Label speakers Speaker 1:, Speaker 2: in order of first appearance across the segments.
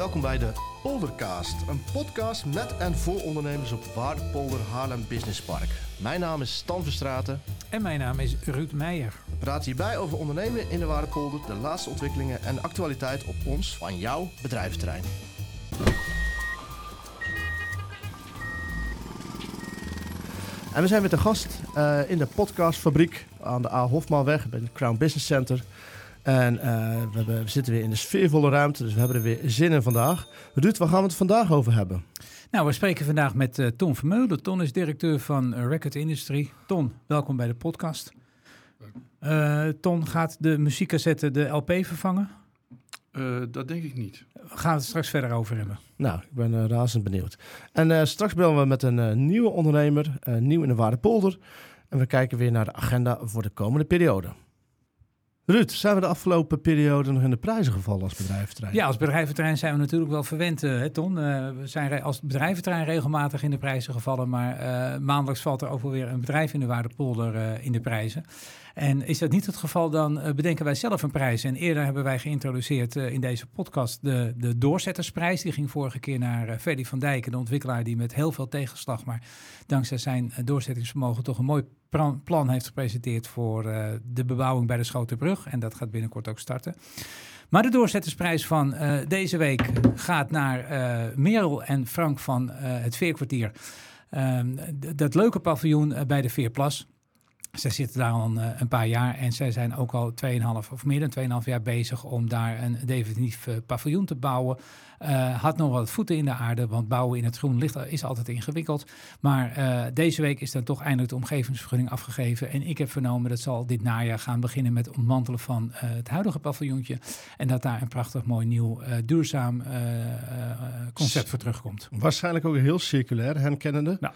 Speaker 1: Welkom bij de Poldercast, een podcast met en voor ondernemers op Waardepolder Haarlem Business Park. Mijn naam is Stan Verstraten.
Speaker 2: En mijn naam is Ruud Meijer.
Speaker 1: We praten hierbij over ondernemen in de Waardepolder, de laatste ontwikkelingen en actualiteit op ons van jouw bedrijventerrein. En we zijn met de gast uh, in de podcastfabriek aan de A. Hofmanweg bij het Crown Business Center. En uh, we, hebben, we, zitten weer in de sfeervolle ruimte, dus we hebben er weer zin in vandaag. Ruud, waar gaan we het vandaag over hebben?
Speaker 2: Nou, we spreken vandaag met uh, Ton Vermeulen. Ton is directeur van Record Industry. Ton, welkom bij de podcast. Uh, Ton, gaat de muziekcassette de LP vervangen?
Speaker 3: dat denk ik niet.
Speaker 2: We gaan het straks verder over hebben.
Speaker 1: Nou, ik ben razend benieuwd. En straks bellen we met een nieuwe ondernemer, nieuw in de Waardepolder. En we kijken weer naar de agenda voor de komende periode. Ruud, zijn we de afgelopen periode nog in de prijzen gevallen als bedrijventerrein?
Speaker 2: Ja, als bedrijventerrein zijn we natuurlijk wel verwend, uh, hè, Ton. Uh, we zijn als bedrijventerrein regelmatig in de prijzen gevallen, maar uh, maandelijks valt er ook wel weer een bedrijf in de Waardepolder in de prijzen. En is dat niet het geval, dan bedenken wij zelf een prijs. En eerder hebben wij geïntroduceerd in deze podcast de, de doorzettersprijs. Die ging vorige keer naar uh, Ferdy van Dijken, de ontwikkelaar die met heel veel tegenslag, maar dankzij zijn doorzettingsvermogen toch een mooi plan heeft gepresenteerd voor de bebouwing bij de Schotenbrug. En dat gaat binnenkort ook starten. Maar de doorzettersprijs van deze week gaat naar uh, Merel en Frank van het Veerkwartier. Ehm, dat leuke paviljoen bij de Veerplas. Zij zitten daar al een, een, paar jaar en zij zijn ook al 2,5 of meer dan 2,5 jaar bezig om daar een definitief paviljoen te bouwen. Uh, had nog wat voeten in de aarde, want bouwen in het groen ligt, is altijd ingewikkeld. Maar uh, deze week is dan toch eindelijk de omgevingsvergunning afgegeven. En ik heb vernomen dat zal dit najaar gaan beginnen met ontmantelen van uh, het huidige paviljoentje. En dat daar een prachtig mooi nieuw duurzaam concept voor terugkomt.
Speaker 1: Waarschijnlijk ook heel circulair, herkennende. Nou.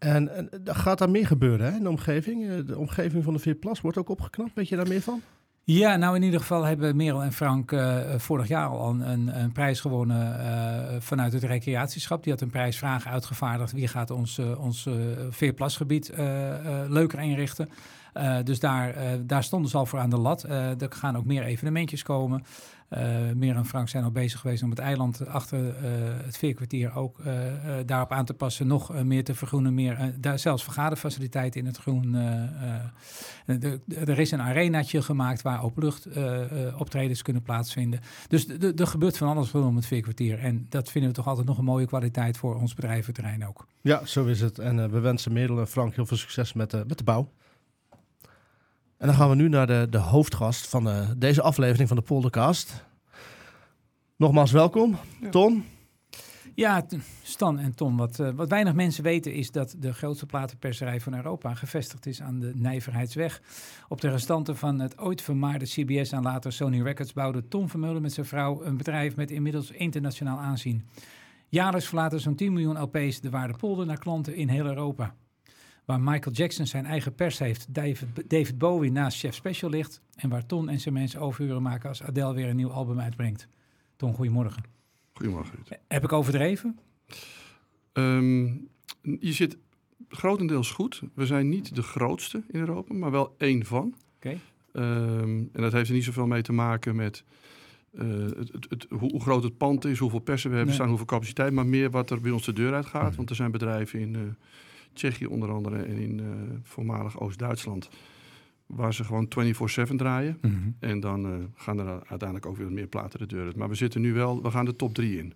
Speaker 1: En, gaat daar meer gebeuren hè, in de omgeving? De omgeving van de Veerplas wordt ook opgeknapt. Weet je daar meer van?
Speaker 2: Ja, nou in ieder geval hebben Merel en Frank uh, vorig jaar al een, een prijs gewonnen uh, vanuit het recreatieschap. Die had een prijsvraag uitgevaardigd. Wie gaat ons, uh, ons Veerplasgebied leuker inrichten? Dus daar, daar stonden ze al voor aan de lat. Er gaan ook meer evenementjes komen. Meer en Frank zijn al bezig geweest om het eiland achter het veerkwartier ook daarop aan te passen. Nog meer te vergroenen, meer, daar zelfs vergaderfaciliteiten in het groen. Er is een arenaatje gemaakt waar openlucht optredens kunnen plaatsvinden. Dus er gebeurt van alles rondom het veerkwartier. En dat vinden we toch altijd nog een mooie kwaliteit voor ons bedrijventerrein ook.
Speaker 1: Ja, zo is het. En we wensen Merel en Frank heel veel succes met, met de bouw. En dan gaan we nu naar de, de hoofdgast van de, deze aflevering van de Poldercast. Nogmaals welkom, ja. Ton.
Speaker 2: Ja, Stan en Tom. Wat, uh, wat weinig mensen weten is dat de grootste platenperserij van Europa gevestigd is aan de Nijverheidsweg. Op de restanten van het ooit vermaarde CBS en later Sony Records bouwde Tom Vermeulen met zijn vrouw een bedrijf met inmiddels internationaal aanzien. Jaarlijks verlaten zo'n 10 miljoen LP's de Waardepolder naar klanten in heel Europa. Waar Michael Jackson zijn eigen pers heeft, David, David Bowie naast Chef Special ligt. En waar Ton en zijn mensen overuren maken als Adele weer een nieuw album uitbrengt. Ton, goedemorgen.
Speaker 3: Goedemorgen.
Speaker 2: Heb ik overdreven?
Speaker 3: Um, je zit grotendeels goed. We zijn niet de grootste in Europa, maar wel één van.
Speaker 2: Oké.
Speaker 3: Okay. Um, en dat heeft er niet zoveel mee te maken met uh, het, het, het, hoe, groot het pand is, hoeveel persen we hebben nee. staan, hoeveel capaciteit, maar meer wat er bij ons de deur uit gaat. Want er zijn bedrijven in uh, Tsjechië onder andere en in uh, voormalig Oost-Duitsland. Waar ze gewoon 24-7 draaien.
Speaker 2: Mm -hmm.
Speaker 3: En dan uh, gaan er uiteindelijk ook weer meer platen de deur uit. Maar we zitten nu wel, we gaan de top 3 in.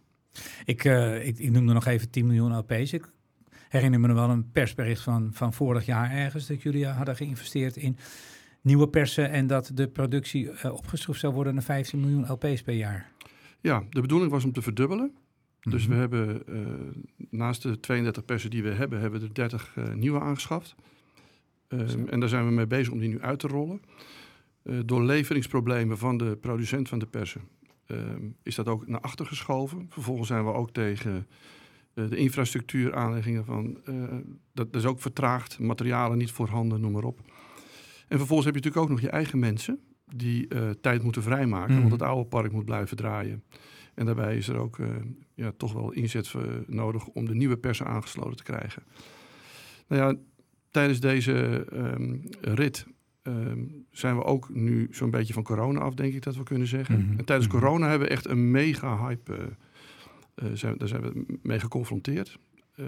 Speaker 2: Ik, uh, ik, ik noemde nog even 10 miljoen LP's. Ik herinner me nog wel een persbericht van, van vorig jaar ergens. Dat jullie hadden geïnvesteerd in nieuwe persen. En dat de productie uh, opgeschroefd zou worden naar 15 miljoen LP's per jaar.
Speaker 3: Ja, de bedoeling was om te verdubbelen. Dus
Speaker 2: Mhm.
Speaker 3: we hebben uh, naast de 32 persen die we hebben, hebben we er 30 uh, nieuwe aangeschaft. Um, en daar zijn we mee bezig om die nu uit te rollen. Uh, door leveringsproblemen van de producent van de persen um, is dat ook naar achter geschoven. Vervolgens zijn we ook tegen de infrastructuuraanleggingen van... dat, dat is ook vertraagd, materialen niet voorhanden, noem maar op. En vervolgens heb je natuurlijk ook nog je eigen mensen... die tijd moeten vrijmaken,
Speaker 2: Mhm.
Speaker 3: want het oude park moet blijven draaien. En daarbij is er ook uh, ja, toch wel inzet uh, nodig om de nieuwe persen aangesloten te krijgen. Nou ja, tijdens deze um, rit um, zijn we ook nu zo'n beetje van corona af, denk ik dat we kunnen zeggen.
Speaker 2: Mhm.
Speaker 3: En tijdens
Speaker 2: Mhm.
Speaker 3: corona hebben we echt een mega hype uh, Eh, zijn, daar zijn we mee geconfronteerd. Uh,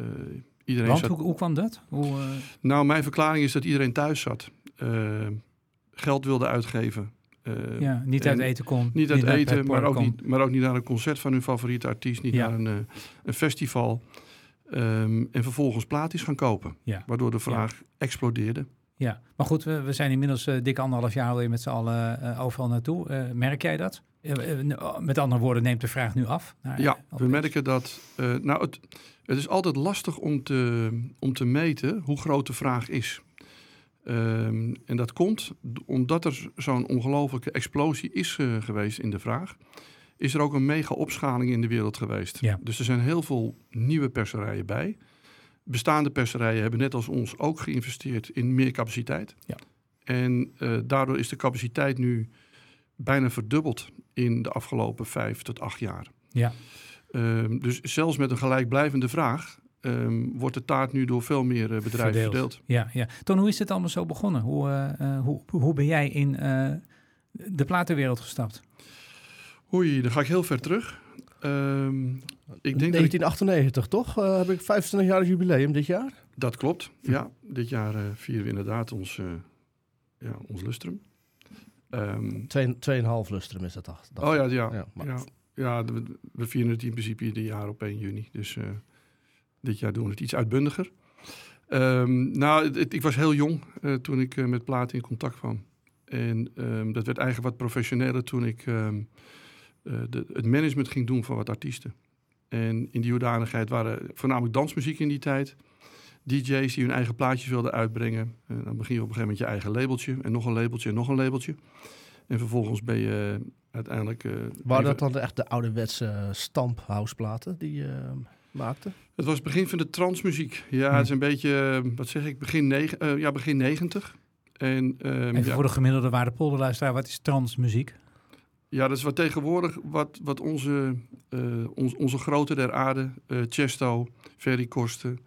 Speaker 3: iedereen
Speaker 2: Want,
Speaker 3: zat...
Speaker 2: hoe, hoe kwam dat? Hoe.
Speaker 3: Nou, mijn verklaring is dat iedereen thuis zat. Geld wilde uitgeven.
Speaker 2: Ja, niet uit eten kon.
Speaker 3: Niet uit eten, maar ook niet, maar ook niet naar een concert van hun favoriete artiest. Niet ja. naar een, een festival. Um, en vervolgens plaatjes gaan kopen.
Speaker 2: Ja.
Speaker 3: Waardoor de vraag explodeerde.
Speaker 2: Ja, maar goed, we, we zijn inmiddels uh, dik anderhalf jaar weer met z'n allen uh, overal naartoe. Merk jij dat? met andere woorden, neemt de vraag nu af?
Speaker 3: ja, we merken dat. nou, het, het is altijd lastig om te, om te meten hoe groot de vraag is. Um, en dat komt omdat er zo'n ongelofelijke explosie is geweest in de vraag. Is er ook een mega opschaling in de wereld geweest.
Speaker 2: Ja.
Speaker 3: Dus er zijn heel veel nieuwe perserijen bij. Bestaande perserijen hebben net als ons ook geïnvesteerd in meer capaciteit.
Speaker 2: Ja.
Speaker 3: En uh, daardoor is de capaciteit nu bijna verdubbeld in de afgelopen vijf tot acht jaar.
Speaker 2: Ja.
Speaker 3: Um, dus zelfs met een gelijkblijvende vraag um, wordt de taart nu door veel meer uh, bedrijven verdeeld. verdeeld.
Speaker 2: Ja, ja. Ton, hoe is dit allemaal zo begonnen? Hoe, uh, hoe, hoe ben jij in de platenwereld gestapt?
Speaker 3: Oei, dan ga ik heel ver terug. Um,
Speaker 1: ik denk 1998, ik... toch? Uh, heb ik 25 jaar jubileum dit jaar?
Speaker 3: Dat klopt, ja. Dit jaar uh, vieren we inderdaad ons, uh, ja, ons lustrum.
Speaker 1: Um, Twee, tweeënhalf lustrum is dat, dacht
Speaker 3: Oh ja, ja. Ja, ja we, we, vieren het in principe ieder jaar op 1 juni. Dus dit jaar doen we het iets uitbundiger. Um, nou, het, ik was heel jong toen ik met platen in contact kwam. En dat werd eigenlijk wat professioneler toen ik... Uh, de, het management ging doen van wat artiesten. En in die hoedanigheid waren voornamelijk dansmuziek in die tijd. DJ's die hun eigen plaatjes wilden uitbrengen. Uh, dan begin je op een gegeven moment je eigen labeltje. En nog een labeltje en nog een labeltje. En vervolgens ben je uiteindelijk...
Speaker 1: Waren dat dan echt de ouderwetse stamphouseplaten die je maakte?
Speaker 3: Het was het begin van de transmuziek. Ja, het is een beetje, wat zeg ik, begin, negen, ja, begin 90. En,
Speaker 2: um, Even ja. voor de gemiddelde waardepolderluisteraar, wat is transmuziek?
Speaker 3: Ja, dat is wat tegenwoordig wat, wat onze, uh, ons, onze grote der aarde, uh, Chesto, Ferry Kosten,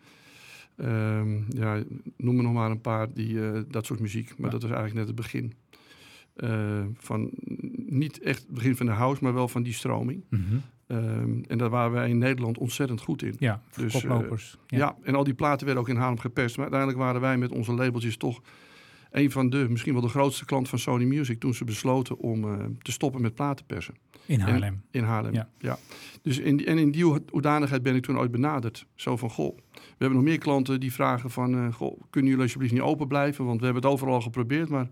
Speaker 3: um, ja, noem er nog maar een paar, die, uh, dat soort muziek. Maar ja. dat was eigenlijk net het begin. van, niet echt het begin van de house, maar wel van die stroming.
Speaker 2: Mm -hmm.
Speaker 3: Um, en daar waren wij in Nederland ontzettend goed in.
Speaker 2: Ja, dus, koplopers.
Speaker 3: Ja. ja. en al die platen werden ook in Haarlem geperst. Maar uiteindelijk waren wij met onze labeltjes toch een van de, misschien wel de grootste klant van Sony Music toen ze besloten om uh, te stoppen met platenpersen.
Speaker 2: In Haarlem.
Speaker 3: En, in Haarlem, ja. ja. Dus in, en in die hoedanigheid ben ik toen ooit benaderd. Zo van, goh, we hebben nog meer klanten die vragen van, uh, goh, kunnen jullie alsjeblieft niet open blijven? Want we hebben het overal geprobeerd, maar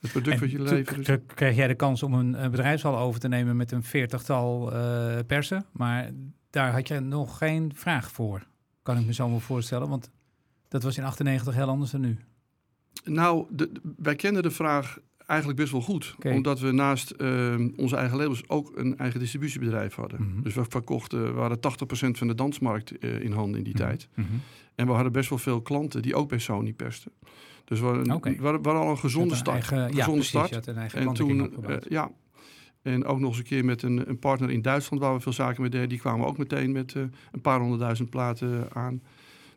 Speaker 3: het product wat jullie leveren...
Speaker 2: Toen kreeg jij de kans om een, een bedrijfshal over te nemen met een veertigtal uh, persen. Maar daar had je nog geen vraag voor, kan ik me zo wel voorstellen. Want dat was in 98 heel anders dan nu.
Speaker 3: Nou, de, wij kennen de vraag eigenlijk best wel goed.
Speaker 2: Okay.
Speaker 3: Omdat we naast uh, onze eigen labels ook een eigen distributiebedrijf hadden.
Speaker 2: Mhm.
Speaker 3: Dus we verkochten, we hadden 80% van de dansmarkt uh, in handen in die
Speaker 2: Mhm.
Speaker 3: tijd.
Speaker 2: Mhm.
Speaker 3: En we hadden best wel veel klanten die ook bij Sony persten. Dus we hadden,
Speaker 2: Oké.
Speaker 3: we hadden, we hadden al een gezonde
Speaker 2: een
Speaker 3: start.
Speaker 2: eigen- ja,
Speaker 3: gezonde
Speaker 2: precies,
Speaker 3: start.
Speaker 2: je had een eigen
Speaker 3: En toen, eh, ja. En ook nog eens een keer met een, een partner in Duitsland waar we veel zaken mee deden. Die kwamen ook meteen met eh, een paar honderdduizend platen aan.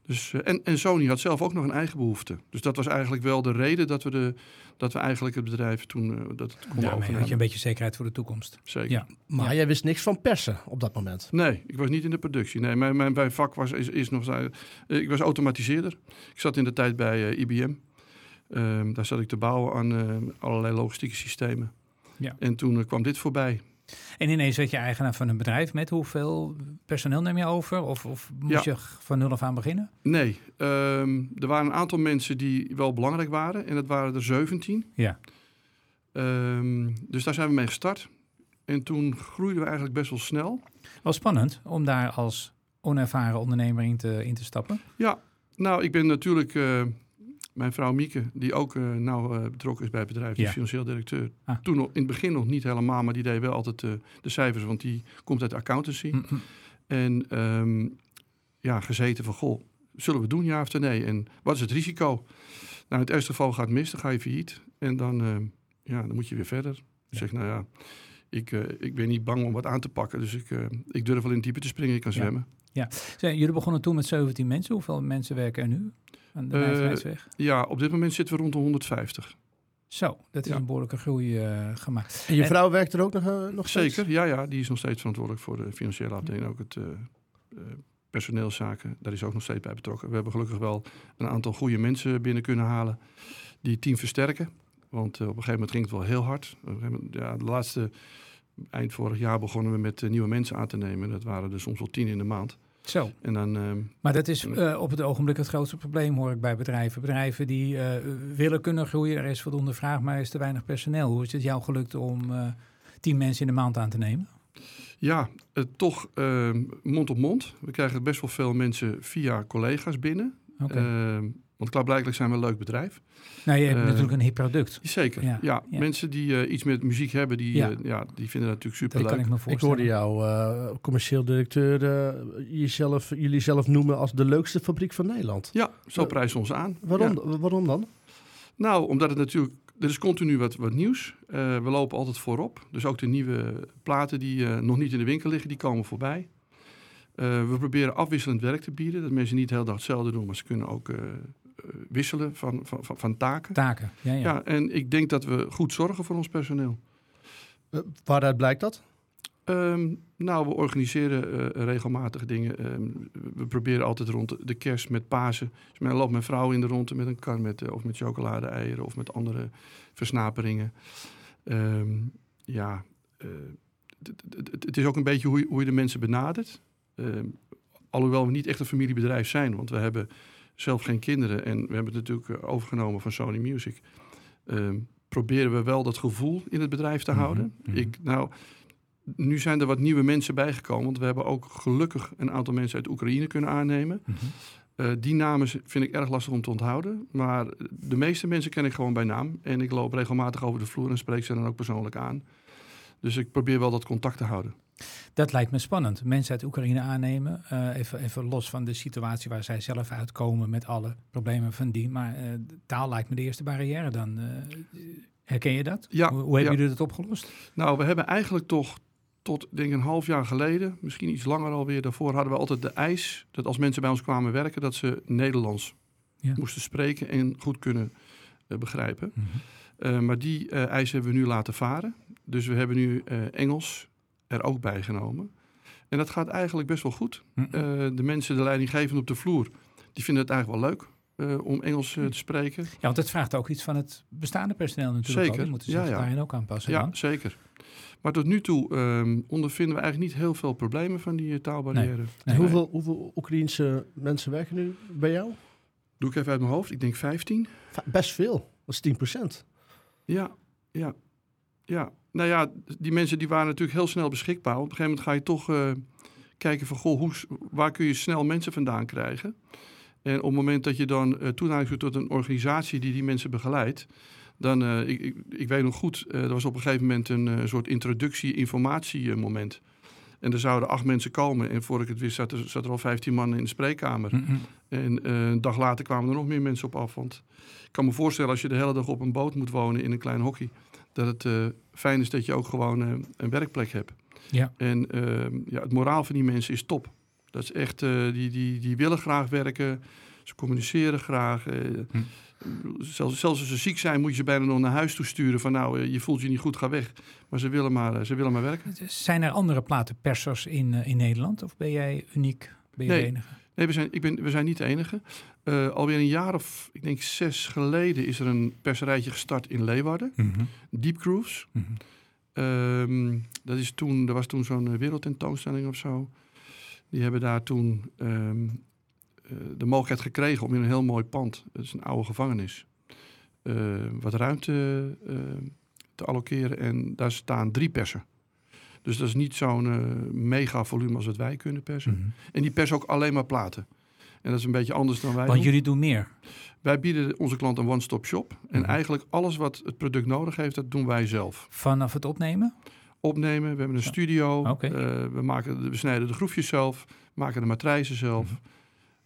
Speaker 3: Dus, eh, en, en Sony had zelf ook nog een eigen behoefte. Dus dat was eigenlijk wel de reden dat we, de, dat we eigenlijk het bedrijf toen dat het konden
Speaker 2: Daarmee
Speaker 3: overnemen.
Speaker 2: had je een beetje zekerheid voor de toekomst.
Speaker 3: Zeker.
Speaker 2: Ja.
Speaker 1: Maar
Speaker 2: Ja.
Speaker 1: jij wist niks van persen op dat moment.
Speaker 3: Nee, ik was niet in de productie. Nee, mijn, mijn, mijn vak was is, is nog. ik was automatiseerder. Ik zat in de tijd bij IBM. Ehm, daar zat ik te bouwen aan eh, allerlei logistieke systemen.
Speaker 2: Ja.
Speaker 3: En toen eh, kwam dit voorbij.
Speaker 2: En ineens werd je eigenaar van een bedrijf met hoeveel personeel neem je over? Of, of moest
Speaker 3: Ja.
Speaker 2: je van nul af aan beginnen?
Speaker 3: Nee, ehm, er waren een aantal mensen die wel belangrijk waren. En dat waren er 17.
Speaker 2: Ja.
Speaker 3: Ehm, dus daar zijn we mee gestart. En toen groeiden we eigenlijk best wel snel.
Speaker 2: Wel spannend om daar als onervaren ondernemer in te, in te stappen.
Speaker 3: Ja, nou, ik ben natuurlijk eh, mijn vrouw Mieke, die ook eh, nou eh, betrokken is bij het bedrijf, die
Speaker 2: Ja.
Speaker 3: financieel directeur.
Speaker 2: Ah.
Speaker 3: Toen nog, in het begin nog niet helemaal, maar die deed wel altijd eh, de cijfers, want die komt uit de accountancy.
Speaker 2: Mhm.
Speaker 3: En ehm, ja, gezeten van, goh, zullen we doen, ja of nee? En wat is het risico? Nou, in het ergste geval gaat het mis, dan ga je failliet. En dan, ehm, ja, dan moet je weer verder. Ik zeg, nou ja, ik, ik ben niet bang om wat aan te pakken. Dus ik, ik durf wel in het diepe te springen, ik kan
Speaker 2: Ja.
Speaker 3: zwemmen.
Speaker 2: Zeg, jullie begonnen toen met 17 mensen. Hoeveel mensen werken er nu aan de
Speaker 3: Eh? Ja, op dit moment zitten we rond de 150.
Speaker 2: Zo, dat is
Speaker 3: Ja.
Speaker 2: een behoorlijke groei eh, gemaakt.
Speaker 1: En je
Speaker 2: En-
Speaker 1: vrouw werkt er ook nog, eh, nog steeds?
Speaker 3: Zeker, ja, ja. Die is nog steeds verantwoordelijk voor de financiële afdeling. Ook het eh, eh, personeelszaken, daar is ook nog steeds bij betrokken. We hebben gelukkig wel een aantal goede mensen binnen kunnen halen die het team versterken. Want op een gegeven moment ging het wel heel hard. Op een gegeven moment, ja, de laatste, eind vorig jaar begonnen we met nieuwe mensen aan te nemen. Dat waren er soms wel tien in de maand.
Speaker 2: Zo,
Speaker 3: En dan, ehm,
Speaker 2: maar dat is eh, op het ogenblik het grootste probleem, hoor ik bij bedrijven. Bedrijven die eh, willen kunnen groeien, er is voldoende vraag, maar er is te weinig personeel. Hoe is het jou gelukt om eh tien mensen in de maand aan te nemen?
Speaker 3: Ja, toch ehm, mond op mond. We krijgen best wel veel mensen via collega's binnen.
Speaker 2: Oké.
Speaker 3: Want klaarblijkelijk zijn we een leuk bedrijf.
Speaker 2: nou, je hebt
Speaker 3: eh,
Speaker 2: natuurlijk een hip product.
Speaker 3: Zeker,
Speaker 2: Ja,
Speaker 3: ja.
Speaker 2: ja.
Speaker 3: Mensen die eh, iets met muziek hebben, die,
Speaker 2: Ja.
Speaker 3: ja, die vinden dat natuurlijk
Speaker 2: Dat
Speaker 3: superleuk.
Speaker 2: kan ik me
Speaker 1: Ik
Speaker 2: voorstellen.
Speaker 1: hoorde jou, eh, commercieel directeur, eh, jezelf, jullie zelf noemen als de leukste fabriek van Nederland.
Speaker 3: Ja, zo
Speaker 1: Eh,
Speaker 3: prijzen we ons aan.
Speaker 1: Waarom,
Speaker 3: Ja.
Speaker 1: waarom dan?
Speaker 3: Nou, omdat het natuurlijk... Er is continu wat, wat nieuws. Eh, we lopen altijd voorop. Dus ook de nieuwe platen die eh, nog niet in de winkel liggen, die komen voorbij. Eh, we proberen afwisselend werk te bieden. Dat mensen niet de hele dag hetzelfde doen, maar ze kunnen ook eh, eh, wisselen van, van, van, van taken.
Speaker 2: Taken, ja, ja.
Speaker 3: Ja. en ik denk dat we goed zorgen voor ons personeel.
Speaker 1: Eh, waaruit blijkt dat?
Speaker 3: Ehm, nou, we organiseren eh, regelmatig dingen. Ehm, we proberen altijd rond de kerst met Pasen. Dus men loopt mijn vrouw in de ronde met een kar met, eh, of met chocolade-eieren of met andere versnaperingen. Ehm, ja, eh, het- is ook een beetje hoe je, hoe je de mensen benadert. Ehm, alhoewel we niet echt een familiebedrijf zijn, want we hebben zelf geen kinderen en we hebben het natuurlijk eh, overgenomen van Sony Music. Ehm, proberen we wel dat gevoel in het bedrijf te
Speaker 2: Mhm,
Speaker 3: houden.
Speaker 2: mhm.
Speaker 3: Ik, nou, nu zijn er wat nieuwe mensen bijgekomen, want we hebben ook gelukkig een aantal mensen uit Oekraïne kunnen aannemen.
Speaker 2: Mhm.
Speaker 3: Eh, die namen vind ik erg lastig om te onthouden. Maar de meeste mensen ken ik gewoon bij naam. En ik loop regelmatig over de vloer en spreek ze dan ook persoonlijk aan. Dus ik probeer wel dat contact te houden.
Speaker 2: Dat lijkt me spannend. Mensen uit Oekraïne aannemen. eh, even, even los van de situatie waar zij zelf uitkomen met alle problemen van die. Maar de taal lijkt me de eerste barrière dan. eh, herken je dat?
Speaker 3: Ja,
Speaker 2: hoe hoe hebben
Speaker 3: ja.
Speaker 2: jullie dat opgelost?
Speaker 3: Nou, we hebben eigenlijk toch tot denk een half jaar geleden, misschien iets langer alweer, daarvoor hadden we altijd de eis dat als mensen bij ons kwamen werken, dat ze Nederlands
Speaker 2: Ja.
Speaker 3: moesten spreken en goed kunnen begrijpen. Eh, maar die eh, eis hebben we nu laten varen. Dus we hebben nu eh, Engels er ook bij genomen. En dat gaat eigenlijk best wel goed.
Speaker 2: Mhm.
Speaker 3: Eh, de mensen, de leidinggevenden op de vloer, die vinden het eigenlijk wel leuk eh, om Engels te spreken.
Speaker 2: Ja, want het vraagt ook iets van het bestaande personeel natuurlijk.
Speaker 3: Zeker,
Speaker 2: Al. Die moeten zich
Speaker 3: ja.
Speaker 2: daarin ook aanpassen.
Speaker 3: Ja,
Speaker 2: dan.
Speaker 3: zeker. Maar tot nu toe ehm, ondervinden we eigenlijk niet heel veel problemen van die taalbarrière.
Speaker 2: Nee.
Speaker 1: Hoeveel, hoeveel Oekraïense mensen werken nu bij jou?
Speaker 3: Doe ik even uit mijn hoofd. Ik denk 15.
Speaker 1: Va- Best veel. Dat is 10%
Speaker 3: Ja, ja, ja. Nou ja, die mensen die waren natuurlijk heel snel beschikbaar. Op een gegeven moment ga je toch eh, kijken van... Goh, hoe, waar kun je snel mensen vandaan krijgen? En op het moment dat je dan eh toenadering doet tot een organisatie die die mensen begeleidt... dan, eh, ik, ik, ik weet nog goed, er was op een gegeven moment een soort introductie-informatiemoment. En er zouden acht mensen komen. En voor ik het wist, zat er, zat er al 15 man in de spreekkamer.
Speaker 2: Mhm.
Speaker 3: En een dag later kwamen er nog meer mensen op af. Want ik kan me voorstellen, als je de hele dag op een boot moet wonen in een klein hockey, dat het eh, fijn is dat je ook gewoon eh, een werkplek hebt.
Speaker 2: Ja.
Speaker 3: En eh, ja, het moraal van die mensen is top. Dat is echt, eh, die, die, die willen graag werken, ze communiceren graag.
Speaker 2: Hm.
Speaker 3: zelfs, zelfs als ze ziek zijn, moet je ze bijna nog naar huis toe sturen. Van nou, je voelt je niet goed, ga weg. Maar ze willen maar, ze willen maar werken.
Speaker 2: Zijn er andere platenpersers in, in Nederland? Of ben jij uniek? Ben je
Speaker 3: Nee.
Speaker 2: de enige?
Speaker 3: Nee, we zijn, ik ben, we zijn niet de enige. Eh, alweer een jaar of, ik denk zes geleden, is er een perserijtje gestart in Leeuwarden.
Speaker 2: Mhm.
Speaker 3: Deep Grooves.
Speaker 2: Mhm.
Speaker 3: Ehm, dat is toen, er was toen zo'n eh, wereldtentoonstelling of zo. Die hebben daar toen ehm, eh, de mogelijkheid gekregen om in een heel mooi pand, het is een oude gevangenis, wat ruimte te allokeren. En daar staan drie persen. Dus dat is niet zo'n eh, mega volume als wat wij kunnen persen.
Speaker 2: Mhm.
Speaker 3: En die persen ook alleen maar platen. En dat is een beetje anders dan wij
Speaker 2: Want
Speaker 3: doen.
Speaker 2: jullie doen meer.
Speaker 3: Wij bieden onze klant een one-stop shop. En
Speaker 2: Mhm.
Speaker 3: eigenlijk alles wat het product nodig heeft, dat doen wij zelf
Speaker 2: Vanaf het opnemen?
Speaker 3: opnemen. We hebben een studio.
Speaker 2: Oké.
Speaker 3: Eh, we, maken, de- we snijden de groefjes zelf. Maken de matrijzen zelf.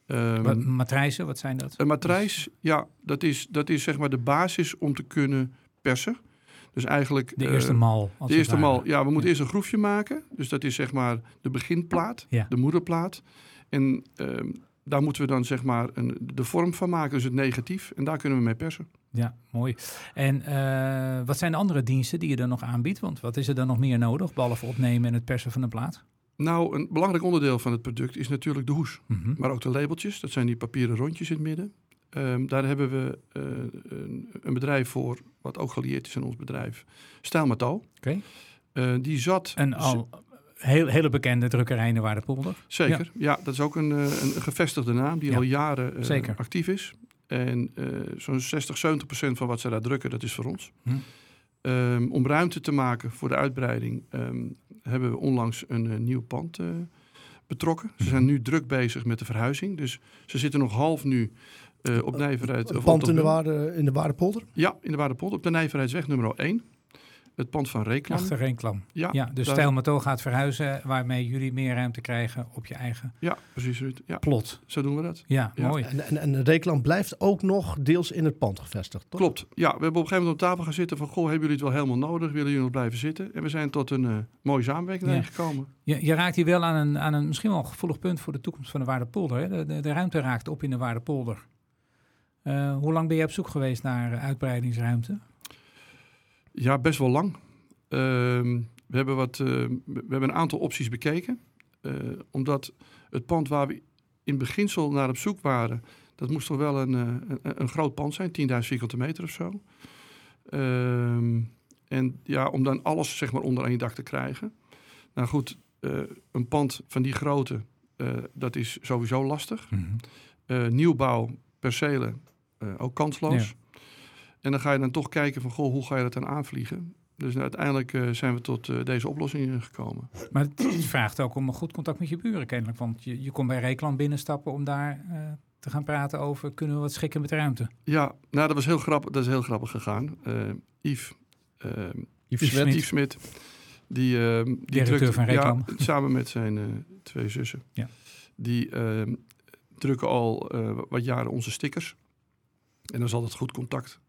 Speaker 3: Ehm,
Speaker 2: Wat- matrijzen, wat zijn dat?
Speaker 3: een matrijs, ja, dat is, dat is zeg maar de basis om te kunnen persen. Dus eigenlijk...
Speaker 2: De
Speaker 3: eh,
Speaker 2: eerste mal. als
Speaker 3: de eerste mal, ja, we moeten eerst een groefje maken. Dus dat is zeg maar de beginplaat,
Speaker 2: Ja.
Speaker 3: de moederplaat. En ehm, daar moeten we dan zeg maar een, de vorm van maken, dus het negatief. En daar kunnen we mee persen.
Speaker 2: Ja, mooi. En uh, wat zijn de andere diensten die je er nog aanbiedt? Want wat is er dan nog meer nodig, behalve opnemen en het persen van een plaat?
Speaker 3: Nou, een belangrijk onderdeel van het product is natuurlijk de hoes. Mm -hmm. Maar ook de labeltjes, dat zijn die papieren rondjes in het midden. Um, daar hebben we uh, een, een, bedrijf voor, wat ook gelieerd is aan ons bedrijf, Stijlmetaal.
Speaker 2: Oké. Okay.
Speaker 3: Uh, die zat...
Speaker 2: En al heel, hele bekende drukkerij in de Waardepolder.
Speaker 3: Zeker, ja. ja. dat is ook een, een gevestigde naam die ja. al jaren actief is. En zo'n 60, 70 procent van wat ze daar drukken, dat is voor ons. Hm. Um, om ruimte te maken voor de uitbreiding um, hebben we onlangs een uh, nieuw pand uh, betrokken. Ze zijn nu druk bezig met de verhuizing. Dus ze zitten nog half nu uh, op Nijverheid.
Speaker 1: Een pand in de, waarde, in de Waardepolder?
Speaker 3: Ja, in de Waardepolder. Op de Nijverheidsweg nummer 1 het pand van Reeklam.
Speaker 2: Achter Reeklam. Ja, ja dus daar... Gaat verhuizen, waarmee jullie meer ruimte krijgen op je eigen
Speaker 3: ja, precies, Ja.
Speaker 2: plot.
Speaker 3: Zo doen we dat.
Speaker 2: Ja, ja. mooi.
Speaker 1: En, en, en Reeklam blijft ook nog deels in het pand gevestigd, toch?
Speaker 3: Klopt. Ja, we hebben op een gegeven moment op tafel gaan zitten van, goh, hebben jullie het wel helemaal nodig? Willen jullie nog blijven zitten? En we zijn tot een uh, mooie samenwerking ja. gekomen.
Speaker 2: Je, je, raakt hier wel aan een, aan een misschien wel gevoelig punt voor de toekomst van de Waardepolder. Hè? De, de, de ruimte raakt op in de Waardepolder. Uh, hoe lang ben je op zoek geweest naar uitbreidingsruimte?
Speaker 3: Ja, best wel lang. Uh, we, hebben wat, uh, we hebben een aantal opties bekeken. Uh, omdat het pand waar we in beginsel naar op zoek waren, dat moest toch wel een, een, een groot pand zijn, 10.000 vierkante meter of zo. Ehm, en ja, om dan alles zeg maar onder één dak te krijgen. Nou goed, een pand van die grootte, dat is sowieso lastig. Mm -hmm. nieuwbouw, percelen, ook kansloos. Ja. En dan ga je dan toch kijken van, goh, hoe ga je dat dan aanvliegen? Dus uiteindelijk uh, zijn we tot uh, deze oplossing gekomen.
Speaker 2: Maar het vraagt ook om een goed contact met je buren kennelijk. Want je, je komt bij Reekland binnenstappen om daar uh, te gaan praten over... kunnen we wat schikken met de ruimte?
Speaker 3: Ja, nou dat was heel grappig, dat is heel grappig gegaan. Yves, Yves Smit, Yves Smit die, die
Speaker 2: drukte, van Reekland.
Speaker 3: Ja, samen met zijn twee zussen.
Speaker 2: Ja.
Speaker 3: Die drukken al wat jaren onze stickers. En dan is altijd goed contact.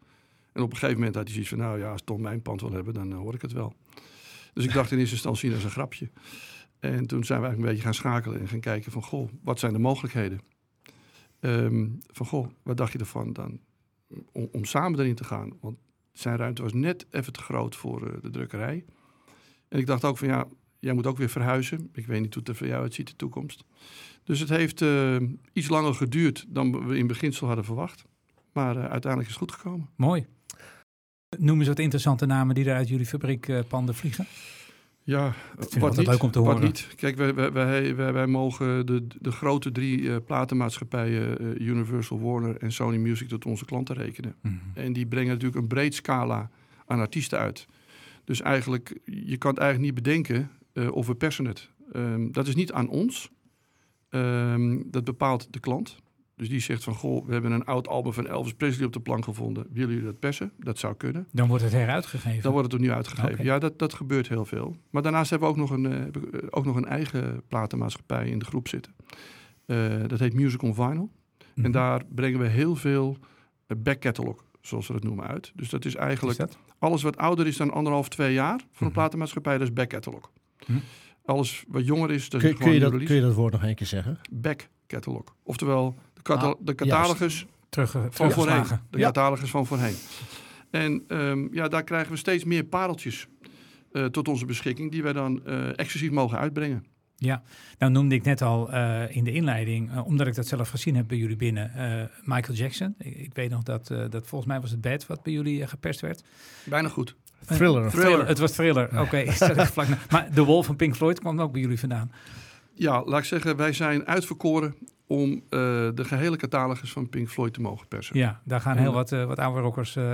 Speaker 3: En op een gegeven moment had hij zoiets van, nou ja, als Tom mijn pand wil hebben, dan uh, hoor ik het wel. Dus ik dacht in eerste instantie, dat is een grapje. En toen zijn we eigenlijk een beetje gaan schakelen en gaan kijken van, goh, wat zijn de mogelijkheden? Um, van, goh, wat dacht je ervan dan? Om, samen erin te gaan. Want zijn ruimte was net even te groot voor uh, de drukkerij. En ik dacht ook van, ja, jij moet ook weer verhuizen. Ik weet niet hoe het er voor jou uitziet de toekomst. Dus het heeft uh, iets langer geduurd dan we in beginsel hadden verwacht. Maar uiteindelijk is het goed gekomen.
Speaker 2: Mooi. Noem eens wat interessante namen die er uit jullie fabriekpanden vliegen.
Speaker 3: Ja, wat niet, leuk om te horen. niet. Kijk, wij, wij, wij, wij, mogen de, de grote drie uh, platenmaatschappijen, uh, Universal, Warner en Sony Music, tot onze klanten rekenen. Mm -hmm. En die brengen natuurlijk een breed scala aan artiesten uit. Dus eigenlijk, je kan het eigenlijk niet bedenken uh, of we persen het. Um, dat is niet aan ons. Um, dat bepaalt de klant. Dus die zegt van, goh, we hebben een oud album van Elvis Presley op de plank gevonden. Willen jullie dat persen? Dat zou kunnen.
Speaker 2: Dan wordt het heruitgegeven?
Speaker 3: Dan wordt het opnieuw uitgegeven. Okay. Ja, dat, dat gebeurt heel veel. Maar daarnaast hebben we ook nog een, uh, ook nog een eigen platenmaatschappij in de groep zitten. Uh, dat heet Music on Vinyl. Mm -hmm. En daar brengen we heel veel back catalog, zoals we dat noemen, uit. Dus dat is eigenlijk
Speaker 2: is dat?
Speaker 3: alles wat ouder is dan anderhalf, twee jaar van een mm -hmm. platenmaatschappij, dat is back catalog. Mm -hmm. Alles wat jonger is, dat
Speaker 1: kun,
Speaker 3: is
Speaker 1: kun je dat, kun je dat woord nog een keer zeggen?
Speaker 3: Back catalog. Oftewel Ah, de catalogus
Speaker 2: terug,
Speaker 3: van voorheen. De ja. catalogus van voorheen. En um, ja, daar krijgen we steeds meer pareltjes uh, tot onze beschikking, die wij dan uh, exclusief mogen uitbrengen.
Speaker 2: Ja, nou noemde ik net al uh, in de inleiding, uh, omdat ik dat zelf gezien heb bij jullie binnen, uh, Michael Jackson. Ik, ik, weet nog dat, dat volgens mij was het bed wat bij jullie geperst werd.
Speaker 3: Bijna goed.
Speaker 1: Thriller.
Speaker 2: thriller. Het was thriller, oké. Okay. maar de Wol van Pink Floyd kwam ook bij jullie vandaan.
Speaker 3: Ja, laat ik zeggen, wij zijn uitverkoren om uh, de gehele catalogus van Pink Floyd te mogen persen.
Speaker 2: Ja, daar gaan heel wat, uh, wat oude rockers uh,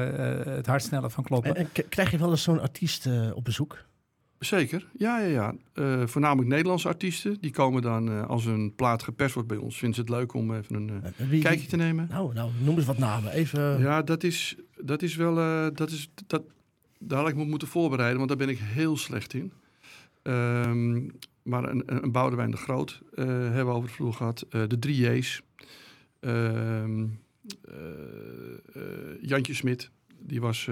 Speaker 2: het hart sneller van kloppen.
Speaker 1: En, en krijg je wel eens zo'n artiest op bezoek?
Speaker 3: Zeker, ja, ja, ja. voornamelijk Nederlandse artiesten. Die komen dan, als een plaat geperst wordt bij ons, vinden ze het leuk om even een wie, kijkje te nemen.
Speaker 1: Nou, nou, noem eens wat namen. Even...
Speaker 3: Ja, dat is, dat is wel, dat is, dat, daar had ik me moeten voorbereiden, want daar ben ik heel slecht in. Um, maar een, een Boudewijn de Groot uh, hebben we over de vloer gehad. Uh, de drie J's. Uh, Jantje Smit, die was...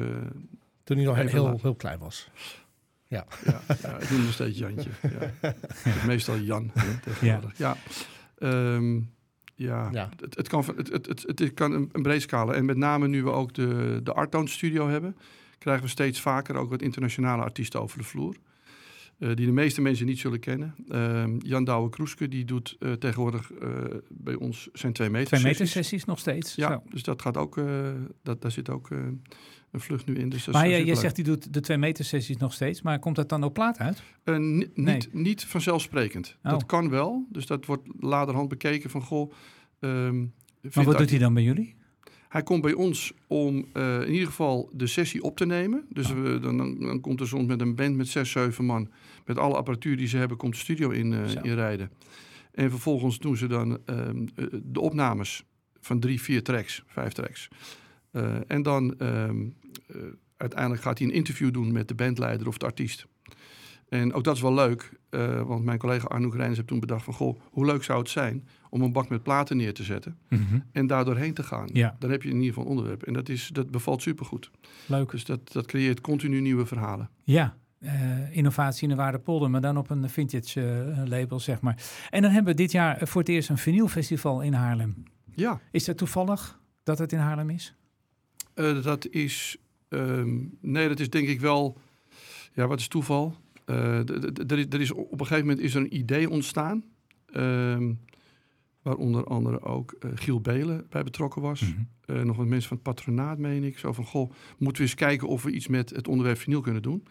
Speaker 1: Toen hij nog heel, heel klein was. Ja.
Speaker 3: Ja, ja, ik noem nog steeds Jantje. Ja. Meestal Jan.
Speaker 2: Ja.
Speaker 3: Ja. Um, ja,
Speaker 1: Ja.
Speaker 3: Het, het, kan, het, het, het, het kan een, een breed scala. En met name nu we ook de, de Artoon Studio hebben, krijgen we steeds vaker ook wat internationale artiesten over de vloer. Eh, die de meeste mensen niet zullen kennen. Ehm, Jan Douwe Kroeske, die doet eh, tegenwoordig eh, bij ons zijn twee meter
Speaker 2: Twee meter
Speaker 3: sessies.
Speaker 2: nog steeds.
Speaker 3: Ja,
Speaker 2: Zo.
Speaker 3: dus dat gaat ook, dat, daar zit ook een vlucht nu in. Dus
Speaker 2: Maar je, je zegt die doet de twee meter sessies nog steeds, maar komt dat dan op plaat uit?
Speaker 3: Eh, ni-
Speaker 2: Nee.
Speaker 3: niet, niet vanzelfsprekend.
Speaker 2: Oh.
Speaker 3: Dat kan wel. Dus dat wordt laterhand bekeken van, goh... ehm,
Speaker 2: Maar wat doet hij dan bij jullie?
Speaker 3: Hij komt bij ons om eh, in ieder geval de sessie op te nemen. Dus we, dan, dan, komt er soms met een band met zes, zeven man... met alle apparatuur die ze hebben, komt de studio in, eh, in rijden. En vervolgens doen ze dan ehm, eh, de opnames van drie, vier tracks, vijf tracks. En dan ehm, eh, uiteindelijk gaat hij een interview doen met de bandleider of de artiest. En ook dat is wel leuk, eh, want mijn collega Arnoek Rijns heeft toen bedacht van... goh, hoe leuk zou het zijn om een bak met platen neer te zetten en daar doorheen te gaan.
Speaker 2: Ja.
Speaker 3: Dan heb je in ieder geval een onderwerp. En dat, is, dat bevalt supergoed.
Speaker 2: Leuk.
Speaker 3: Dus dat, dat creëert continu nieuwe verhalen.
Speaker 2: Ja, eh, innovatie in de Waardepolder, maar dan op een vintage eh, label, zeg maar. En dan hebben we dit jaar voor het eerst een vinylfestival in Haarlem.
Speaker 3: Ja,
Speaker 2: Is dat toevallig dat het in Haarlem is?
Speaker 3: dat is... ehm, nee, dat is denk ik wel... Ja, wat is toeval? Eh, er is- op een gegeven moment is er een idee ontstaan... ehm, waar onder andere ook eh, Giel Belen bij betrokken was.
Speaker 2: Mhm.
Speaker 3: Eh, nog wat mensen van het patronaat, meen ik. Zo van, goh, moeten we eens kijken of we iets met het onderwerp vinyl kunnen doen.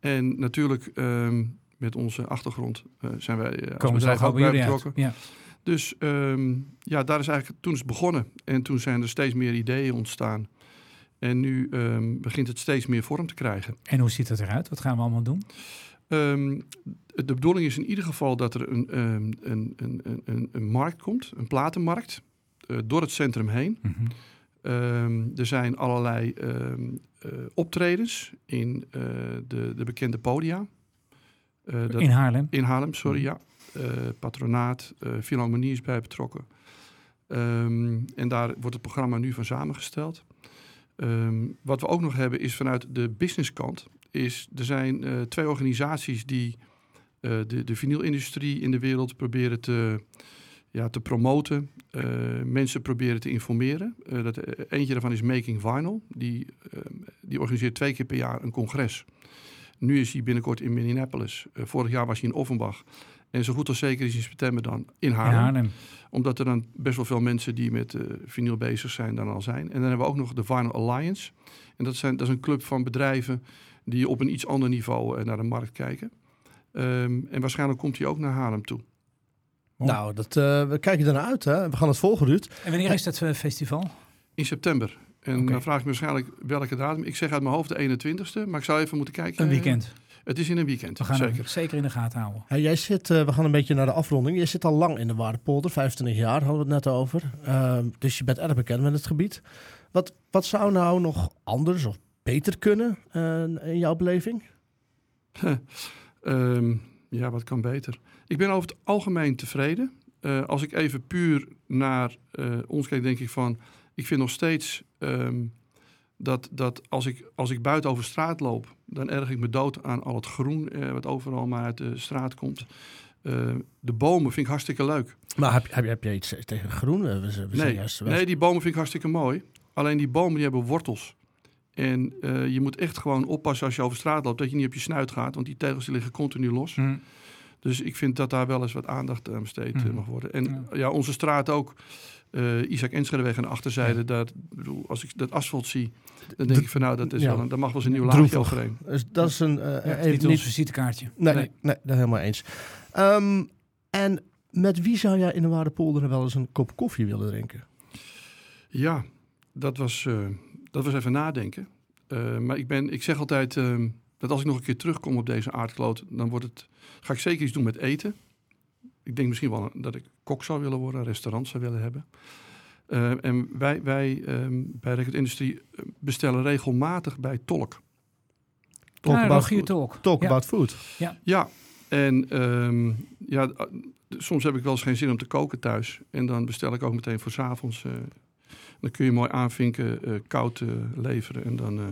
Speaker 3: En natuurlijk, ehm, met onze achtergrond zijn wij als
Speaker 2: Komen ze
Speaker 3: bedrijf
Speaker 2: al
Speaker 3: ook
Speaker 2: bij
Speaker 3: betrokken.
Speaker 2: Ja.
Speaker 3: Dus ehm, ja, daar is eigenlijk, toen is het begonnen. En toen zijn er steeds meer ideeën ontstaan. En nu begint het steeds meer vorm te krijgen.
Speaker 2: En hoe ziet dat eruit? Wat gaan we allemaal doen?
Speaker 3: Ehm, de bedoeling is in ieder geval dat er een, ehm, een, een, een, een, markt komt, een platenmarkt, eh, door het centrum heen.
Speaker 2: Mhm.
Speaker 3: Ehm, er zijn allerlei eh, optredens in eh, de, de bekende podia. Dat-
Speaker 2: In Haarlem.
Speaker 3: in Haarlem, sorry,
Speaker 2: Mhm.
Speaker 3: ja. Patronaat, Philharmonie is bij betrokken. En daar wordt het programma nu van samengesteld. Wat we ook nog hebben is vanuit de businesskant. Is, er zijn eh, twee organisaties die eh, de, de vinylindustrie in de wereld proberen te, ja, te promoten. Eh, mensen proberen te informeren. Dat, eentje daarvan is Making Vinyl. Die, ehm, die organiseert twee keer per jaar een congres. Nu is hij binnenkort in Minneapolis. Vorig jaar was hij in Offenbach. En zo goed als zeker is hij in september dan in
Speaker 2: In
Speaker 3: Haarlem. Omdat er dan best wel veel mensen die met eh vinyl bezig zijn dan al zijn. En dan hebben we ook nog de Vinyl Alliance. En dat, zijn, dat is een club van bedrijven die op een iets ander niveau eh, naar de markt kijken. Ehm, en waarschijnlijk komt hij ook naar Haarlem toe.
Speaker 1: Nou, dat, eh, we kijken ernaar uit. Hè? We gaan het volgen, Ruud.
Speaker 2: En wanneer is dat eh, festival?
Speaker 3: In september. En dan vraag ik me waarschijnlijk welke datum. Ik zeg uit mijn hoofd de 21ste, maar ik zou even moeten kijken.
Speaker 2: Een weekend.
Speaker 3: Het is in een weekend,
Speaker 2: We gaan
Speaker 3: zeker.
Speaker 2: hem zeker in de gaten houden.
Speaker 1: Hey, jij zit, eh, we gaan een beetje naar de afronding. Jij zit al lang in de Waardepolder, 25 jaar hadden we het net over. Ehm, dus je bent erg bekend met het gebied. Wat, wat zou nou nog anders of beter kunnen eh, in jouw beleving?
Speaker 3: Ehm, ja, wat kan beter? Ik ben over het algemeen tevreden. Eh, als ik even puur naar eh, ons kijk, denk ik van... Ik vind nog steeds ehm, dat, dat als, ik, als ik buiten over straat loop... dan erg ik me dood aan al het groen eh, wat overal maar uit de straat komt. Eh, de bomen vind ik hartstikke leuk.
Speaker 1: Maar heb, heb, heb je iets tegen groen? We, we
Speaker 3: Nee,
Speaker 1: juist
Speaker 3: nee, die bomen vind ik hartstikke mooi. Alleen die bomen die hebben wortels. En eh, je moet echt gewoon oppassen als je over straat loopt... dat je niet op je snuit gaat, want die tegels die liggen continu los.
Speaker 2: Hm.
Speaker 3: Dus ik vind dat daar wel eens wat aandacht aan besteed
Speaker 2: Mhm.
Speaker 3: mag worden. En
Speaker 2: Ja.
Speaker 3: ja. onze straat ook. eh Isaac Enschedeweg aan de achterzijde.
Speaker 2: Ja.
Speaker 3: Daar, bedoel, als ik dat asfalt zie, dan
Speaker 1: De-
Speaker 3: denk ik van nou, dat is
Speaker 1: ja.
Speaker 3: wel een, daar mag wel eens een nieuw laagje
Speaker 1: Droevig.
Speaker 3: overheen.
Speaker 1: Dus dat is een... eh, even
Speaker 2: niet ons visitekaartje.
Speaker 1: Nee, nee. nee, dat helemaal eens. Ehm, en met wie zou jij in de Waardepolder wel eens een kop koffie willen drinken?
Speaker 3: Ja, dat was, eh, dat was even nadenken. Eh, maar ik, ben, ik zeg altijd ehm, dat als ik nog een keer terugkom op deze aardkloot, dan wordt het, ga ik zeker iets doen met eten. Ik denk misschien wel dat ik kok zou willen worden, een restaurant zou willen hebben. Eh, en wij, wij ehm, bij Record Industrie eh, bestellen regelmatig bij Tolk.
Speaker 1: Talk
Speaker 2: Ja,
Speaker 1: about food.
Speaker 2: Tolk.
Speaker 1: Talk
Speaker 2: Ja.
Speaker 1: about food.
Speaker 3: Ja, en ehm, ja, soms heb ik wel eens geen zin om te koken thuis. En dan bestel ik ook meteen voor 's avonds. Dan kun je mooi aanvinken, eh, koud eh, leveren en dan eh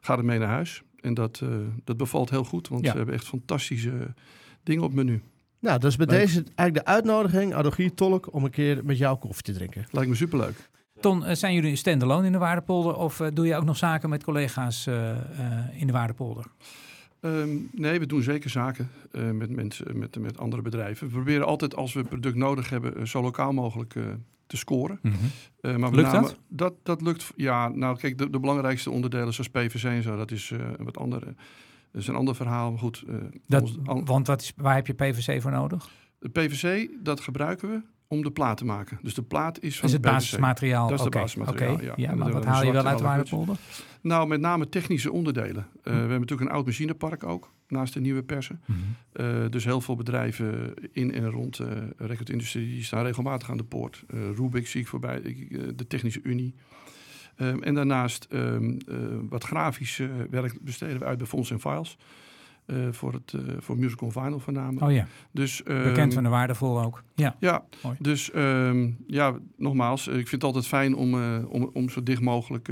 Speaker 3: gaat het mee naar huis. En dat, eh, dat bevalt heel goed, want
Speaker 2: Ja.
Speaker 3: we hebben echt fantastische dingen op menu.
Speaker 1: Nou, dus bij
Speaker 3: Leuk.
Speaker 1: deze eigenlijk de uitnodiging, Adogie Tolk, om een keer met jou koffie te drinken.
Speaker 3: Lijkt me superleuk.
Speaker 2: Ton, zijn jullie standalone in de Waardepolder of doe je ook nog zaken met collega's eh, eh, in de Waardepolder?
Speaker 3: Ehm, nee, we doen zeker zaken eh, met mensen, met, met andere bedrijven. We proberen altijd als we een product nodig hebben, zo lokaal mogelijk eh, te scoren. Eh, maar
Speaker 2: Lukt
Speaker 3: name-
Speaker 2: dat?
Speaker 3: dat? Dat lukt, ja. Nou, kijk, de, de belangrijkste onderdelen zoals PVC en zo, dat is eh, wat andere. Dat is een ander verhaal. Maar goed, eh,
Speaker 2: Dat,
Speaker 3: ons- an-
Speaker 2: want wat is, waar heb je PVC voor nodig?
Speaker 3: de PVC, dat gebruiken we om de plaat te maken. Dus de plaat is van
Speaker 2: is het
Speaker 3: PVC.
Speaker 2: basismateriaal?
Speaker 3: Dat is het basismateriaal, ja.
Speaker 2: ja. Maar wat haal je wel uit Waardepolder?
Speaker 3: Nou, met name technische onderdelen.
Speaker 2: Hm.
Speaker 3: We hebben natuurlijk een oud machinepark ook, naast de nieuwe persen. Eh, dus heel veel bedrijven in en rond uh, recordindustrie die staan regelmatig aan de poort. Uh, Rubik zie ik voorbij, ik, de Technische Unie. Um, en daarnaast um, uh, wat grafisch werk besteden we uit bij Fonds en Files. Uh, voor, het, uh, voor musical vinyl voornamelijk.
Speaker 2: Oh ja,
Speaker 3: dus,
Speaker 2: um, bekend van de waardevol ook. Ja,
Speaker 3: ja dus um, ja, nogmaals, ik vind het altijd fijn om, uh, om, om zo dicht mogelijk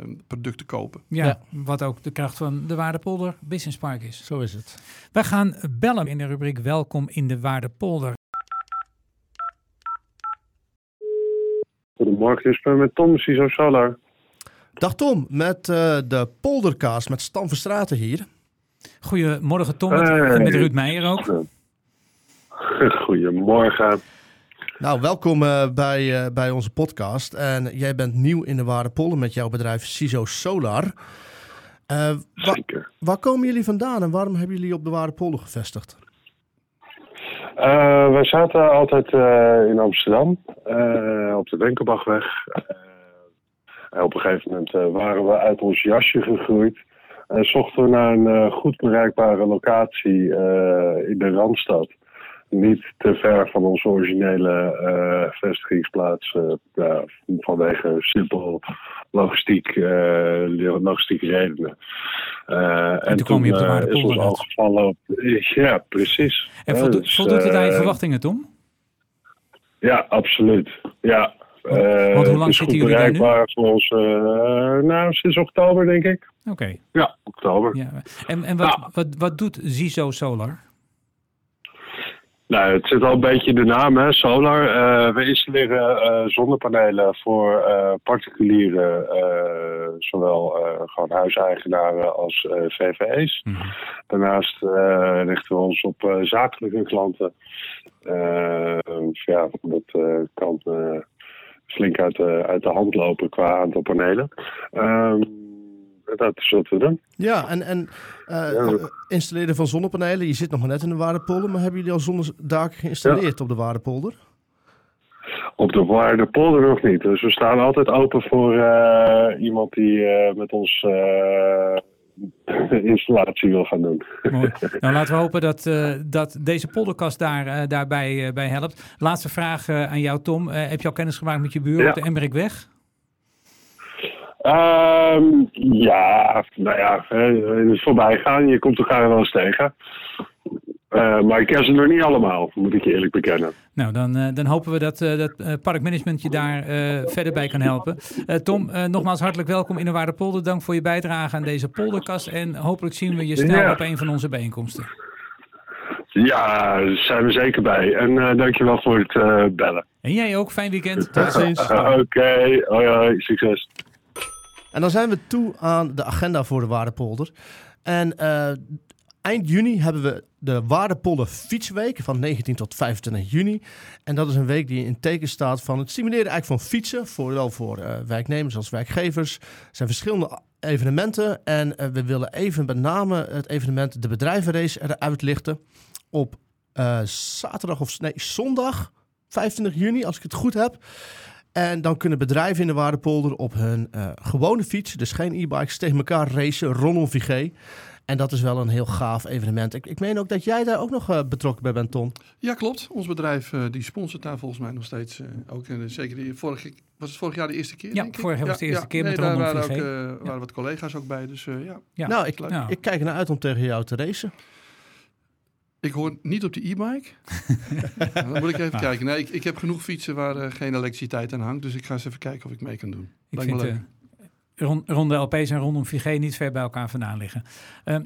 Speaker 3: uh, product te kopen.
Speaker 2: Ja, ja, wat ook de kracht van de Waardepolder Business Park is.
Speaker 1: Zo is het.
Speaker 2: Wij gaan bellen in de rubriek Welkom in de Waardepolder.
Speaker 4: Goedemorgen, ik ben met Tom, CISO Solar.
Speaker 1: Dag Tom, met uh, de Poldercast met Stan Verstraten hier.
Speaker 2: Goedemorgen Tom, met, hey. met Ruud Meijer ook.
Speaker 4: Goedemorgen.
Speaker 1: Nou, welkom uh, bij, uh, bij onze podcast. En jij bent nieuw in de Waardepolder met jouw bedrijf CISO Solar. Uh, wa
Speaker 4: Zeker.
Speaker 1: Waar komen jullie vandaan en waarom hebben jullie op de Waardepolder gevestigd?
Speaker 4: Uh, wij zaten altijd in Amsterdam, op de Wenkelbachweg. op een gegeven moment waren we uit ons jasje gegroeid. En zochten we naar een goed bereikbare locatie in de Randstad. Niet te ver van onze originele vestigingsplaats, vanwege simpel logistiek, logistieke redenen.
Speaker 2: en, en toen kwam je op de Waardepolder.
Speaker 4: is ons al gevallen op, ja, precies.
Speaker 2: En voldo dus, voldoet het aan je verwachtingen, Tom?
Speaker 4: Ja, absoluut. Ja.
Speaker 2: Want, want hoe lang zitten jullie daar nu?
Speaker 4: Voor ons, nou, sinds oktober, denk ik.
Speaker 2: Oké. Okay.
Speaker 4: Ja, oktober.
Speaker 2: Ja. En, en wat, wat, wat doet Ziso Solar?
Speaker 4: Nou, het zit al een beetje in de naam, hè, solar. Uh, we installeren uh, zonnepanelen voor uh, particulieren, zowel gewoon huiseigenaren als VVE's. Mm -hmm. Daarnaast richten we ons op zakelijke klanten. ja, dat kan flink uit de, uit de hand lopen qua aantal panelen. Dat is wat we doen.
Speaker 1: Ja, en, en uh, ja. installeren van zonnepanelen. Je zit nog maar net in de Waardepolder, maar hebben jullie al zonnedaken geïnstalleerd ja. op de Waardepolder?
Speaker 4: Op de Waardepolder nog niet. Dus we staan altijd open voor uh, iemand die uh, met ons installatie wil gaan doen.
Speaker 2: Mooi. Nou, laten we hopen dat, dat deze podcast daar, daarbij bij helpt. Laatste vraag aan jou, Tom. heb je al kennis gemaakt met je buur ja. op de Embrekweg?
Speaker 4: Um, ja, nou ja, in het voorbijgaan. Je komt elkaar wel eens tegen. Uh, maar ik ken ze nog niet allemaal, moet ik je eerlijk bekennen.
Speaker 2: Nou, dan, uh, dan hopen we dat, uh, dat parkmanagement je daar verder bij kan helpen. Tom, nogmaals hartelijk welkom in de Waardepolder. Dank voor je bijdrage aan deze polderkast. En hopelijk zien we je snel ja. op een van onze bijeenkomsten.
Speaker 4: Ja, daar zijn we zeker bij. En dankjewel voor het bellen.
Speaker 2: En jij ook. Fijn weekend. Tot ziens.
Speaker 4: Oké, okay. hoi hoi. Succes.
Speaker 1: En dan zijn we toe aan de agenda voor de Waardepolder. En uh, eind juni hebben we de Waardepolder Fietsweek van 19 tot 25 juni. En dat is een week die in teken staat van het stimuleren eigenlijk van fietsen. Vooral voor uh, werknemers als werkgevers. Er zijn verschillende evenementen. En uh, we willen even met name het evenement de bedrijvenrace eruit lichten. Op zaterdag of nee, zondag 25 juni, als ik het goed heb. En dan kunnen bedrijven in de Waardepolder op hun uh, gewone fiets, dus geen e-bikes, tegen elkaar racen rondom Vigé. En dat is wel een heel gaaf evenement. Ik, ik meen ook dat jij daar ook nog uh, betrokken bij bent, Ton.
Speaker 3: Ja, klopt. Ons bedrijf uh, die sponsort daar volgens mij nog steeds. ook zeker die vorige, was het vorig jaar de eerste keer?
Speaker 2: Ja, vorig jaar was de eerste
Speaker 3: ja,
Speaker 2: keer
Speaker 3: nee,
Speaker 2: met
Speaker 3: daar
Speaker 2: rondom
Speaker 3: waren, ook, waren wat collega's ook bij, dus ja.
Speaker 1: ja. Nou, ik, ik kijk ernaar uit om tegen jou te racen.
Speaker 3: Ik hoor niet op de e-bike. dan moet ik even ah. kijken. Nee, ik, ik, heb genoeg fietsen waar uh, geen elektriciteit aan hangt. Dus ik ga eens even kijken of ik mee kan doen.
Speaker 2: Ik vind, uh, rond, rond de LP's en rondom Vigé niet ver bij elkaar vandaan liggen.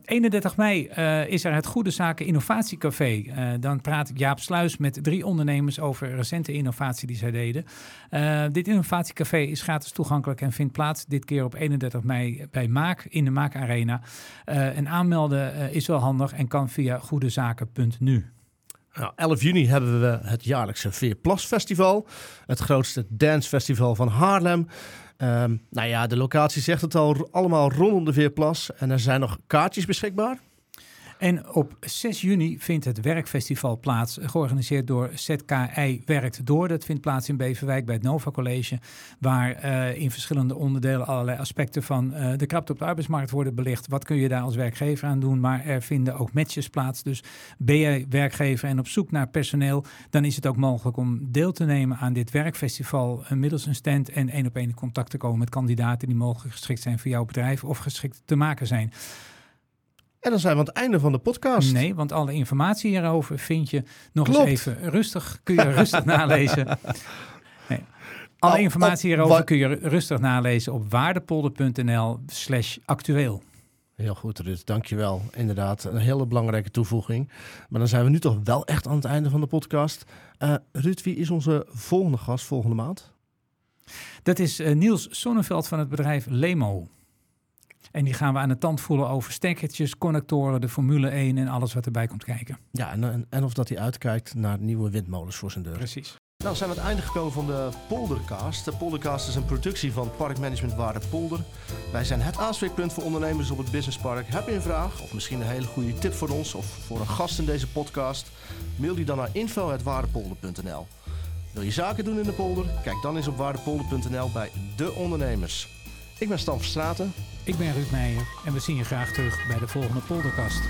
Speaker 2: 31 mei is er het Goede Zaken Innovatiecafé. dan praat Jaap Sluis met drie ondernemers over recente innovatie die zij deden. dit innovatiecafé is gratis toegankelijk en vindt plaats dit keer op 31 mei bij Maak in de Maak Arena. en aanmelden is wel handig en kan via goedezaken.nu.
Speaker 1: Nou, 11 juni hebben we het jaarlijkse Veerplas Festival. Het grootste dancefestival van Haarlem. Um, nou ja, de locatie zegt het al, allemaal rondom de Veerplas. En er zijn nog kaartjes beschikbaar.
Speaker 2: En op 6 juni vindt het werkfestival plaats, georganiseerd door ZKI Werkt Door. Dat vindt plaats in Beverwijk bij het Nova College, waar uh, in verschillende onderdelen allerlei aspecten van uh, de krapte op de arbeidsmarkt worden belicht. Wat kun je daar als werkgever aan doen? Maar er vinden ook matches plaats. Dus ben je werkgever en op zoek naar personeel, dan is het ook mogelijk om deel te nemen aan dit werkfestival uh, middels een stand en één op één in contact te komen met kandidaten die mogelijk geschikt zijn voor jouw bedrijf of geschikt te maken zijn.
Speaker 1: En dan zijn we aan het einde van de podcast.
Speaker 2: Nee, want alle informatie hierover vind je nog eens even rustig. Kun je rustig nalezen. Nee. Alle informatie hierover kun je rustig nalezen op waardepolder.nl slash actueel.
Speaker 1: Heel goed, Ruud. Dankjewel. Inderdaad, een hele belangrijke toevoeging. Maar dan zijn we nu toch wel echt aan het einde van de podcast. Uh, Ruud, wie is onze volgende gast volgende maand?
Speaker 2: Dat is uh, Niels Sonneveld van het bedrijf Lemo. En die gaan we aan de tand voelen over stekkertjes, connectoren, de Formule 1 en alles wat erbij komt kijken.
Speaker 1: Ja, en, en of dat hij uitkijkt naar nieuwe windmolens voor zijn deur.
Speaker 2: Precies.
Speaker 1: Nou zijn we aan het einde gekomen van de Poldercast. De Poldercast is een productie van Parkmanagement Waarde Polder. Wij zijn het aanspreekpunt voor ondernemers op het businesspark. Heb je een vraag of misschien een hele goede tip voor ons of voor een gast in deze podcast? Mail die dan naar info.waardepolder.nl Wil je zaken doen in de polder? Kijk dan eens op waardepolder.nl bij De Ondernemers. Ik ben Stan Verstraten.
Speaker 2: Ik ben Ruud Meijer en we zien je graag terug bij de volgende podcast.